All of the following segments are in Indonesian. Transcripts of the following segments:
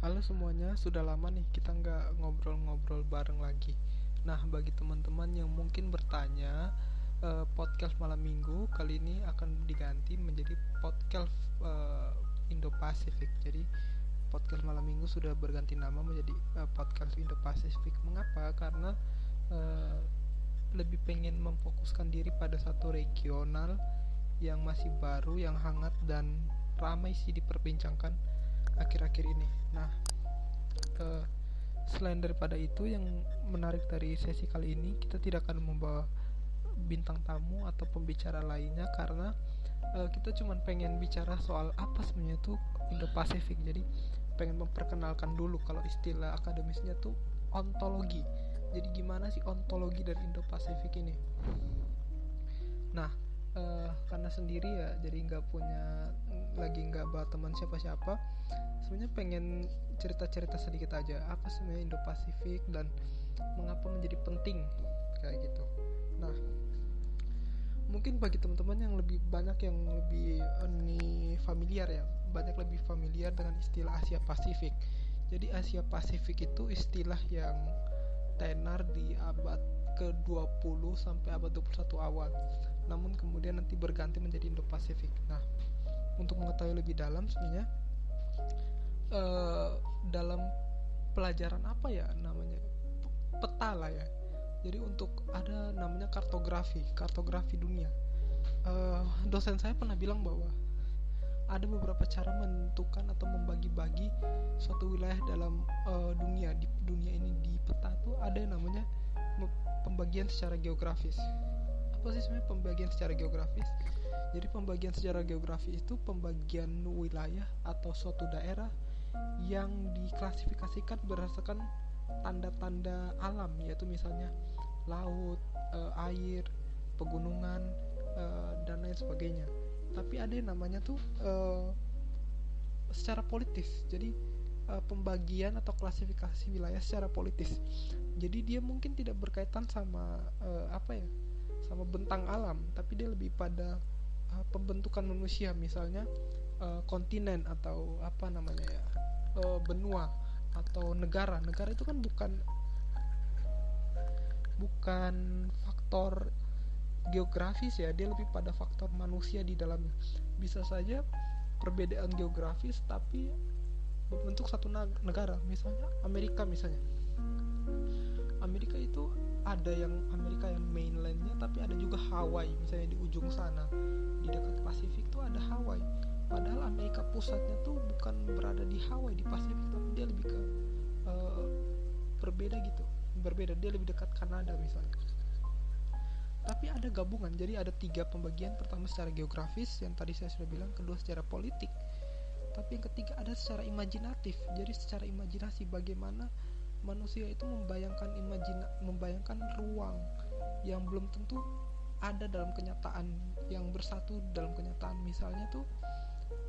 Halo semuanya, sudah lama nih kita nggak ngobrol-ngobrol bareng lagi. Nah, bagi teman-teman yang mungkin bertanya, eh, podcast malam minggu kali ini akan diganti menjadi podcast eh, Indo-Pasifik. Jadi, podcast malam minggu sudah berganti nama menjadi eh, podcast Indo-Pasifik. Mengapa? Karena eh, lebih pengen memfokuskan diri pada satu regional yang masih baru, yang hangat dan ramai sih diperbincangkan akhir-akhir ini. Nah, uh, selain daripada itu yang menarik dari sesi kali ini kita tidak akan membawa bintang tamu atau pembicara lainnya karena uh, kita cuma pengen bicara soal apa sebenarnya tuh Indo-Pasifik. Jadi pengen memperkenalkan dulu kalau istilah akademisnya tuh ontologi. Jadi gimana sih ontologi dari Indo-Pasifik ini? Nah, uh, karena sendiri ya jadi nggak punya lagi nggak bawa teman siapa-siapa sebenarnya pengen cerita-cerita sedikit aja apa sebenarnya Indo-Pasifik dan mengapa menjadi penting kayak gitu. Nah mungkin bagi teman-teman yang lebih banyak yang lebih ini familiar ya banyak lebih familiar dengan istilah Asia Pasifik. Jadi Asia Pasifik itu istilah yang tenar di abad ke-20 sampai abad 21 awal namun kemudian nanti berganti menjadi Indo-Pasifik. Nah, untuk mengetahui lebih dalam sebenarnya uh, dalam pelajaran apa ya namanya peta lah ya. Jadi untuk ada namanya kartografi, kartografi dunia. Uh, dosen saya pernah bilang bahwa ada beberapa cara menentukan atau membagi-bagi suatu wilayah dalam uh, dunia di dunia ini di peta tuh ada yang namanya pembagian secara geografis apa sih sebenarnya pembagian secara geografis jadi pembagian secara geografis itu pembagian wilayah atau suatu daerah yang diklasifikasikan berdasarkan tanda-tanda alam yaitu misalnya laut, e, air, pegunungan e, dan lain sebagainya. Tapi ada yang namanya tuh e, secara politis. Jadi e, pembagian atau klasifikasi wilayah secara politis. Jadi dia mungkin tidak berkaitan sama e, apa ya? Sama bentang alam tapi dia lebih pada uh, pembentukan manusia. Misalnya uh, kontinen atau apa namanya ya uh, benua atau negara. Negara itu kan bukan bukan faktor geografis ya dia lebih pada faktor manusia di dalamnya. Bisa saja perbedaan geografis tapi membentuk satu negara. Misalnya Amerika misalnya Amerika itu ada yang Amerika yang mainlandnya tapi ada juga Hawaii. Misalnya di ujung sana di dekat Pasifik tuh ada Hawaii. Padahal Amerika pusatnya tuh bukan berada di Hawaii di Pasifik tapi dia lebih ke uh, berbeda gitu. Berbeda dia lebih dekat Kanada misalnya. Tapi ada gabungan. Jadi ada tiga pembagian. Pertama secara geografis yang tadi saya sudah bilang. Kedua secara politik. Tapi yang ketiga ada secara imajinatif. Jadi secara imajinasi bagaimana manusia itu membayangkan imajina membayangkan ruang yang belum tentu ada dalam kenyataan yang bersatu dalam kenyataan. Misalnya tuh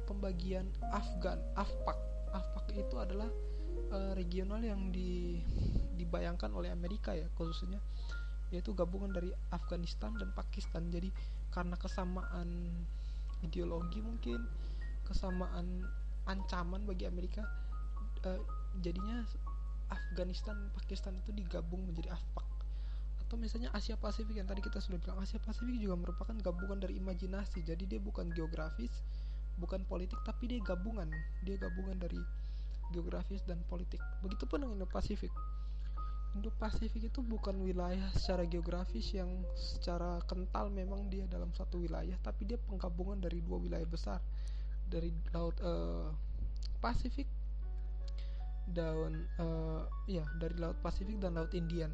pembagian Afgan Afpak. Afpak itu adalah uh, regional yang di, dibayangkan oleh Amerika ya khususnya. Yaitu gabungan dari Afghanistan dan Pakistan. Jadi karena kesamaan ideologi mungkin kesamaan ancaman bagi Amerika uh, jadinya Afghanistan Pakistan itu digabung menjadi AFPAK. Atau misalnya Asia Pasifik yang tadi kita sudah bilang Asia Pasifik juga merupakan gabungan dari imajinasi. Jadi dia bukan geografis bukan politik tapi dia gabungan. Dia gabungan dari geografis dan politik. Begitupun dengan Indo-Pasifik. Indo-Pasifik itu bukan wilayah secara geografis yang secara kental memang dia dalam satu wilayah tapi dia penggabungan dari dua wilayah besar. Dari laut uh, Pasifik daun uh, ya dari laut Pasifik dan laut Indian.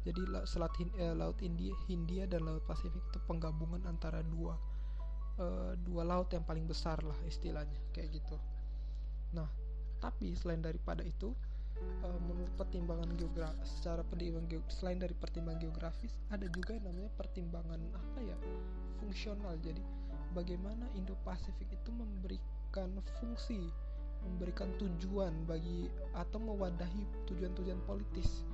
Jadi selat uh, laut India Hindia dan laut Pasifik itu penggabungan antara dua uh, dua laut yang paling besar lah istilahnya kayak gitu. Nah tapi selain daripada itu uh, menurut pertimbangan geografis secara pertimbangan geografis, selain dari pertimbangan geografis ada juga yang namanya pertimbangan apa ya fungsional. Jadi bagaimana Indo-Pasifik itu memberikan fungsi memberikan tujuan bagi atau mewadahi tujuan-tujuan politis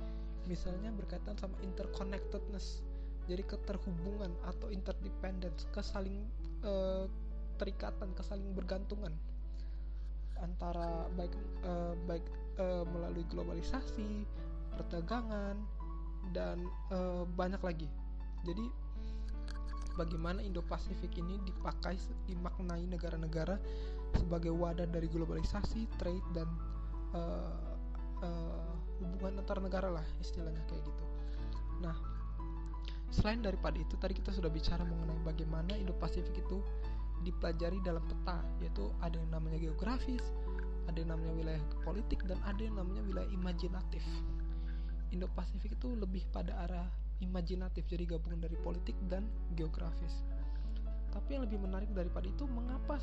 misalnya berkaitan sama interconnectedness jadi keterhubungan atau interdependence kesaling uh, terikatan kesaling bergantungan antara baik uh, baik uh, melalui globalisasi, perdagangan, dan uh, banyak lagi. Jadi bagaimana Indo-Pasifik ini dipakai dimaknai negara-negara sebagai wadah dari globalisasi, trade dan uh, uh, hubungan antar negara lah istilahnya kayak gitu. Nah, selain daripada itu tadi kita sudah bicara mengenai bagaimana Indo-Pasifik itu dipelajari dalam peta, yaitu ada yang namanya geografis, ada yang namanya wilayah politik dan ada yang namanya wilayah imajinatif. Indo-Pasifik itu lebih pada arah imajinatif, jadi gabungan dari politik dan geografis. Tapi yang lebih menarik daripada itu, mengapa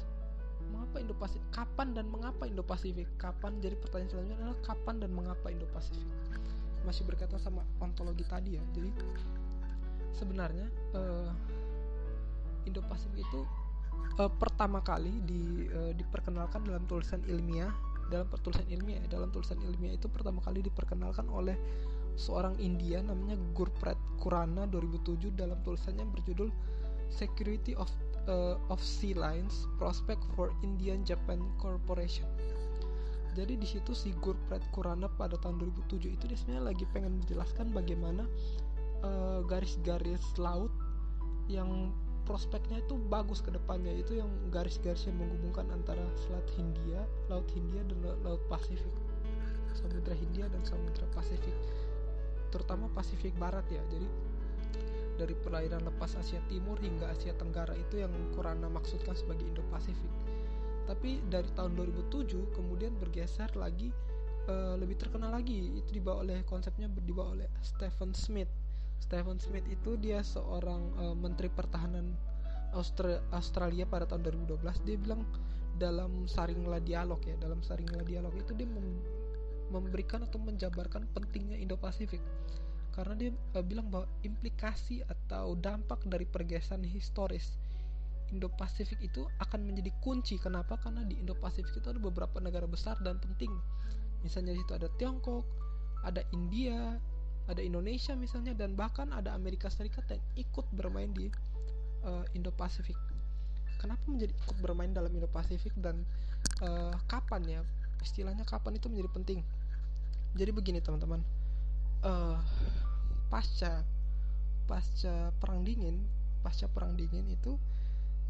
mengapa Indo-Pasifik? Kapan dan mengapa Indo-Pasifik? Kapan? Jadi pertanyaan selanjutnya adalah kapan dan mengapa Indo-Pasifik? Masih berkaitan sama ontologi tadi ya. Jadi sebenarnya uh, Indo-Pasifik itu uh, pertama kali di, uh, diperkenalkan dalam tulisan ilmiah dalam tulisan ilmiah dalam tulisan ilmiah itu pertama kali diperkenalkan oleh seorang India namanya Gurpreet Kurana 2007 dalam tulisannya berjudul Security of uh, of Sea Lines Prospect for Indian Japan Corporation. Jadi di situ si Gurpreet Kurana pada tahun 2007 itu dia sebenarnya lagi pengen menjelaskan bagaimana garis-garis uh, laut yang prospeknya itu bagus ke depannya itu yang garis-garis yang menghubungkan antara Selat Hindia, Laut Hindia dan Laut Pasifik. Samudra Hindia dan Samudra Pasifik. Terutama Pasifik Barat ya. Jadi dari perairan lepas Asia Timur hingga Asia Tenggara itu yang Kurana maksudkan sebagai Indo-Pasifik. Tapi dari tahun 2007 kemudian bergeser lagi uh, lebih terkenal lagi. Itu dibawa oleh konsepnya dibawa oleh Stephen Smith. Stephen Smith itu dia seorang uh, menteri pertahanan Austra Australia pada tahun 2012 dia bilang dalam saringlah dialog ya dalam saringlah dialog itu dia mem memberikan atau menjabarkan pentingnya Indo-Pasifik karena dia uh, bilang bahwa implikasi atau dampak dari pergeseran historis Indo-Pasifik itu akan menjadi kunci. Kenapa? Karena di Indo-Pasifik itu ada beberapa negara besar dan penting. Misalnya di situ ada Tiongkok, ada India, ada Indonesia misalnya dan bahkan ada Amerika Serikat yang ikut bermain di uh, Indo-Pasifik. Kenapa menjadi ikut bermain dalam Indo-Pasifik dan uh, kapan ya? Istilahnya kapan itu menjadi penting. Jadi begini teman-teman, uh, pasca pasca perang dingin, pasca perang dingin itu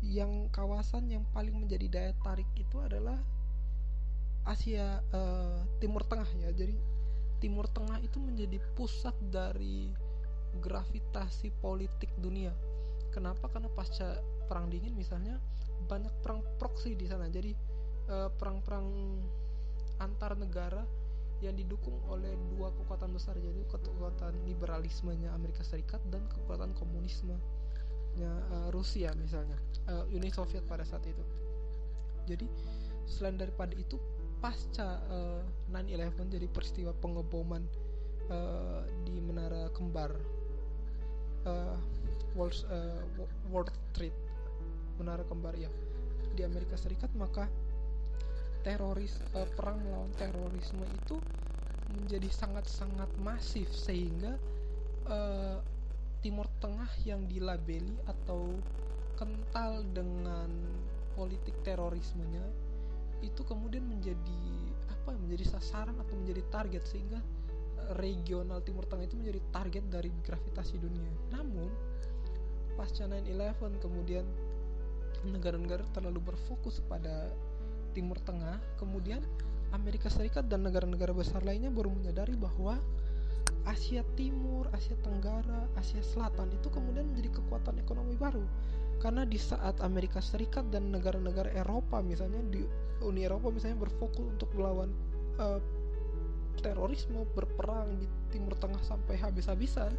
yang kawasan yang paling menjadi daya tarik itu adalah Asia uh, Timur Tengah ya. Jadi Timur Tengah itu menjadi pusat dari gravitasi politik dunia. Kenapa? Karena pasca perang dingin misalnya banyak perang proksi di sana. Jadi eh, perang-perang antar negara yang didukung oleh dua kekuatan besar jadi kekuatan liberalismenya Amerika Serikat dan kekuatan komunismenya uh, Rusia misalnya uh, Uni Soviet pada saat itu. Jadi selain daripada itu pasca uh, eh, 9/11 jadi peristiwa pengeboman uh, di menara kembar uh, Wall uh, World Trade menara kembar ya di Amerika Serikat maka teroris uh, perang melawan terorisme itu menjadi sangat-sangat masif sehingga uh, Timur Tengah yang dilabeli atau kental dengan politik terorismenya itu kemudian menjadi apa menjadi sasaran atau menjadi target sehingga eh, regional Timur Tengah itu menjadi target dari gravitasi dunia. Namun pasca 9/11 kemudian negara-negara terlalu berfokus pada Timur Tengah, kemudian Amerika Serikat dan negara-negara besar lainnya baru menyadari bahwa Asia Timur, Asia Tenggara, Asia Selatan itu kemudian menjadi kekuatan ekonomi baru. Karena di saat Amerika Serikat dan negara-negara Eropa misalnya di Uni Eropa misalnya berfokus untuk melawan uh, terorisme, berperang di Timur Tengah sampai habis-habisan,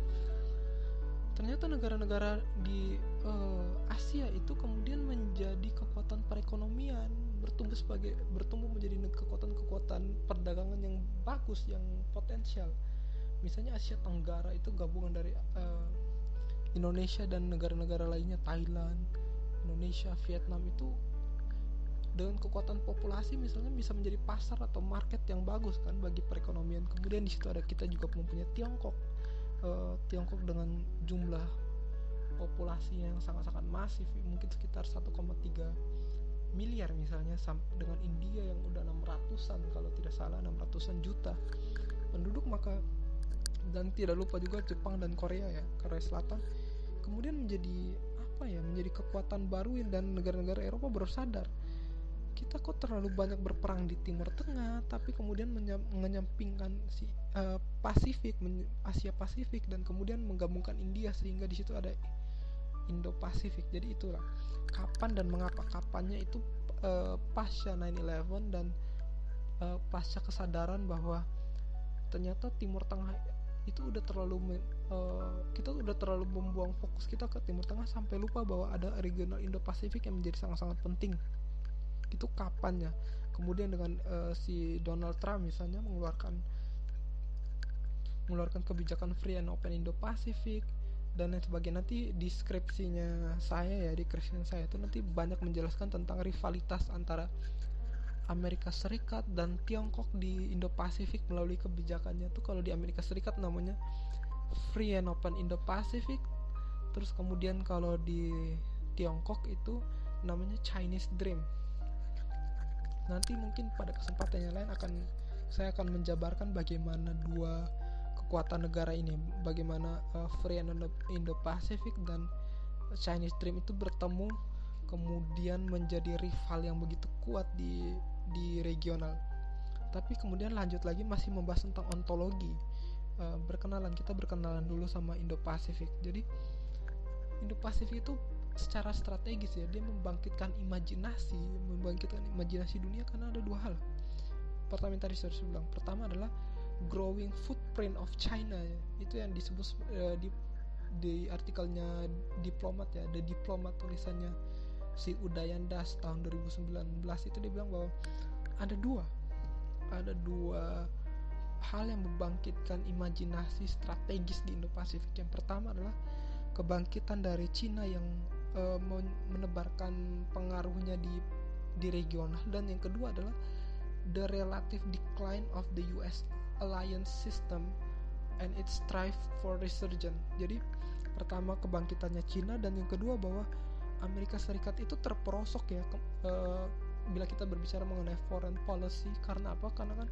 ternyata negara-negara di uh, Asia itu kemudian menjadi kekuatan perekonomian, bertumbuh sebagai bertumbuh menjadi kekuatan-kekuatan perdagangan yang bagus, yang potensial misalnya Asia Tenggara itu gabungan dari uh, Indonesia dan negara-negara lainnya Thailand, Indonesia, Vietnam itu dengan kekuatan populasi misalnya bisa menjadi pasar atau market yang bagus kan bagi perekonomian. Kemudian di situ ada kita juga mempunyai Tiongkok. Uh, Tiongkok dengan jumlah populasi yang sangat-sangat masif mungkin sekitar 1,3 miliar misalnya dengan India yang udah 600-an kalau tidak salah 600-an juta penduduk maka dan tidak lupa juga Jepang dan Korea ya Korea Selatan kemudian menjadi apa ya menjadi kekuatan baru dan negara-negara Eropa baru sadar kita kok terlalu banyak berperang di Timur Tengah tapi kemudian menyampingkan si uh, Pasifik Asia Pasifik dan kemudian menggabungkan India sehingga di situ ada Indo Pasifik jadi itulah kapan dan mengapa kapannya itu uh, pasca 9/11 dan uh, pasca kesadaran bahwa ternyata Timur Tengah itu udah terlalu uh, kita udah terlalu membuang fokus kita ke Timur Tengah sampai lupa bahwa ada regional Indo Pasifik yang menjadi sangat-sangat penting itu kapan ya? Kemudian dengan uh, si Donald Trump misalnya mengeluarkan mengeluarkan kebijakan free and open Indo-Pacific dan lain sebagainya. Nanti deskripsinya saya ya deskripsi saya itu nanti banyak menjelaskan tentang rivalitas antara Amerika Serikat dan Tiongkok di Indo-Pasifik melalui kebijakannya. Tuh kalau di Amerika Serikat namanya Free and Open Indo-Pacific terus kemudian kalau di Tiongkok itu namanya Chinese Dream nanti mungkin pada kesempatan yang lain akan saya akan menjabarkan bagaimana dua kekuatan negara ini bagaimana uh, Free and Indo-Pacific dan Chinese Dream itu bertemu kemudian menjadi rival yang begitu kuat di di regional. Tapi kemudian lanjut lagi masih membahas tentang ontologi. Uh, berkenalan kita berkenalan dulu sama Indo-Pasifik jadi Indo-Pasifik itu secara strategis ya dia membangkitkan imajinasi membangkitkan imajinasi dunia karena ada dua hal pertama tadi saya bilang pertama adalah growing footprint of China ya. itu yang disebut uh, di di artikelnya diplomat ya ada diplomat tulisannya si Udayan Das tahun 2019 itu dia bilang bahwa ada dua ada dua hal yang membangkitkan imajinasi strategis di Indo-Pasifik yang pertama adalah kebangkitan dari Cina yang uh, menebarkan pengaruhnya di di regional dan yang kedua adalah the relative decline of the US alliance system and its strive for resurgence. Jadi pertama kebangkitannya Cina dan yang kedua bahwa Amerika Serikat itu terperosok ya ke, uh, bila kita berbicara mengenai foreign policy karena apa? Karena kan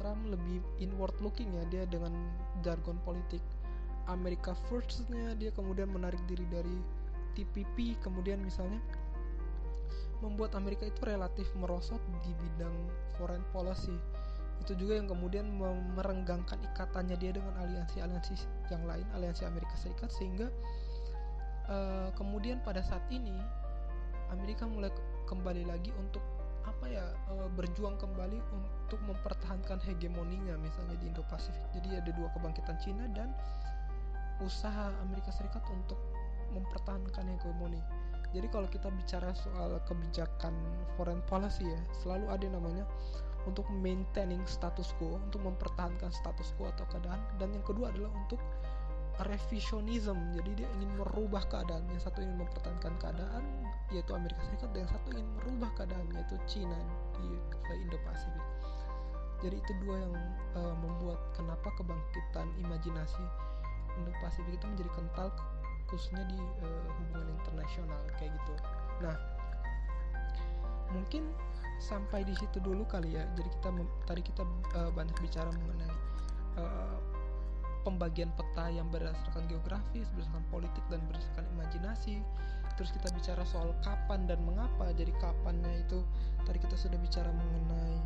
Trump lebih inward looking ya dia dengan jargon politik Amerika firstnya dia kemudian menarik diri dari TPP kemudian misalnya membuat Amerika itu relatif merosot di bidang foreign policy. Itu juga yang kemudian merenggangkan ikatannya dia dengan aliansi-aliansi yang lain aliansi Amerika Serikat sehingga uh, kemudian pada saat ini Amerika mulai kembali lagi untuk apa ya uh, berjuang kembali untuk mempertahankan hegemoninya misalnya di Indo-Pasifik. Jadi ada dua kebangkitan Cina dan usaha Amerika Serikat untuk mempertahankan hegemoni. Jadi kalau kita bicara soal kebijakan foreign policy ya, selalu ada namanya untuk maintaining status quo, untuk mempertahankan status quo atau keadaan. Dan yang kedua adalah untuk revisionism. Jadi dia ingin merubah keadaan. Yang satu ingin mempertahankan keadaan, yaitu Amerika Serikat, dan yang satu ingin merubah keadaan, yaitu Cina di Indo-Pasifik. Jadi itu dua yang uh, membuat kenapa kebangkitan imajinasi Indo-Pasifik itu menjadi kental khususnya di uh, hubungan internasional kayak gitu. Nah mungkin sampai di situ dulu kali ya. Jadi kita tadi kita uh, banyak bicara mengenai uh, pembagian peta yang berdasarkan geografis berdasarkan politik dan berdasarkan imajinasi. Terus kita bicara soal kapan dan mengapa. Jadi kapannya itu tadi kita sudah bicara mengenai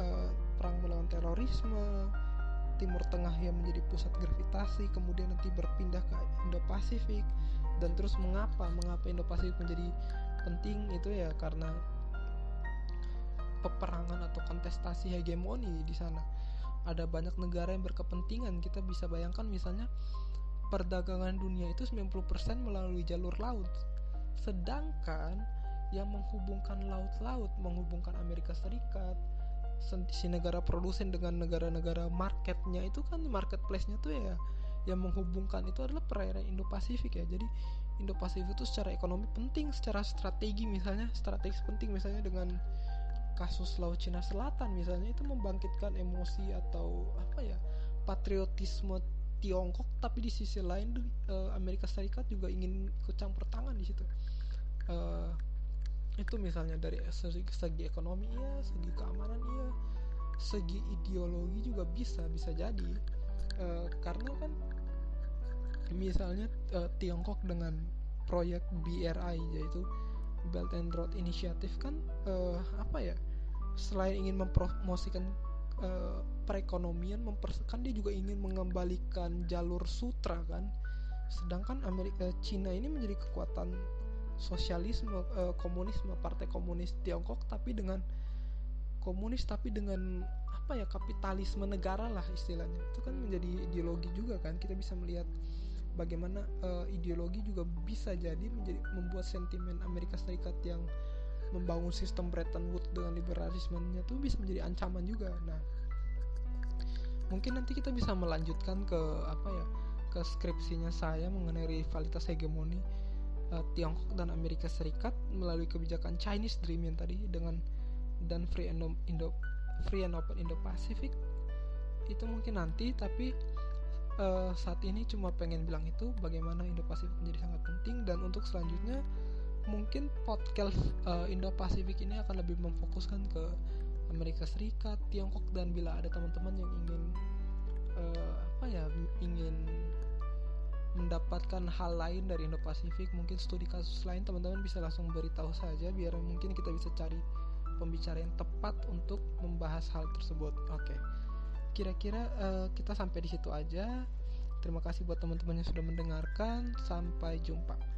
uh, perang melawan terorisme Timur Tengah yang menjadi pusat gravitasi kemudian nanti berpindah ke Indo-Pasifik dan terus mengapa mengapa Indo-Pasifik menjadi penting itu ya karena peperangan atau kontestasi hegemoni di sana. Ada banyak negara yang berkepentingan. Kita bisa bayangkan misalnya perdagangan dunia itu 90% melalui jalur laut. Sedangkan yang menghubungkan laut-laut menghubungkan Amerika Serikat si negara produsen dengan negara-negara marketnya itu kan marketplace-nya tuh ya yang menghubungkan itu adalah perairan Indo-Pasifik ya. Jadi Indo-Pasifik itu secara ekonomi penting, secara strategi misalnya, strategis penting misalnya dengan kasus Laut Cina Selatan misalnya itu membangkitkan emosi atau apa ya patriotisme Tiongkok tapi di sisi lain eh, Amerika Serikat juga ingin ikut campur tangan di situ uh, itu misalnya dari segi, segi ekonomi iya segi keamanan iya segi ideologi juga bisa bisa jadi. Uh, karena kan misalnya uh, Tiongkok dengan proyek BRI yaitu Belt and Road Initiative kan uh, apa ya selain ingin mempromosikan uh, perekonomian mempersekan dia juga ingin mengembalikan jalur sutra kan. Sedangkan Amerika Cina ini menjadi kekuatan sosialisme uh, komunisme partai komunis Tiongkok tapi dengan komunis tapi dengan apa ya kapitalisme negara lah istilahnya. Itu kan menjadi ideologi juga kan. Kita bisa melihat bagaimana uh, ideologi juga bisa jadi menjadi membuat sentimen Amerika Serikat yang membangun sistem Bretton Woods dengan liberalismenya tuh bisa menjadi ancaman juga. Nah mungkin nanti kita bisa melanjutkan ke apa ya ke skripsinya saya mengenai rivalitas hegemoni uh, Tiongkok dan Amerika Serikat melalui kebijakan Chinese Dream yang tadi dengan dan Free Indo, Indo Free and Open Indo-Pacific. Itu mungkin nanti tapi uh, saat ini cuma pengen bilang itu bagaimana Indo-Pasifik menjadi sangat penting. Dan untuk selanjutnya mungkin podcast uh, Indo-Pasifik ini akan lebih memfokuskan ke Amerika Serikat, Tiongkok dan bila ada teman-teman yang ingin uh, apa ya ingin mendapatkan hal lain dari Indo-Pasifik, mungkin studi kasus lain teman-teman bisa langsung beritahu saja biar mungkin kita bisa cari pembicara yang tepat untuk membahas hal tersebut. Oke. Okay. Kira-kira uh, kita sampai di situ aja. Terima kasih buat teman-teman yang sudah mendengarkan. Sampai jumpa.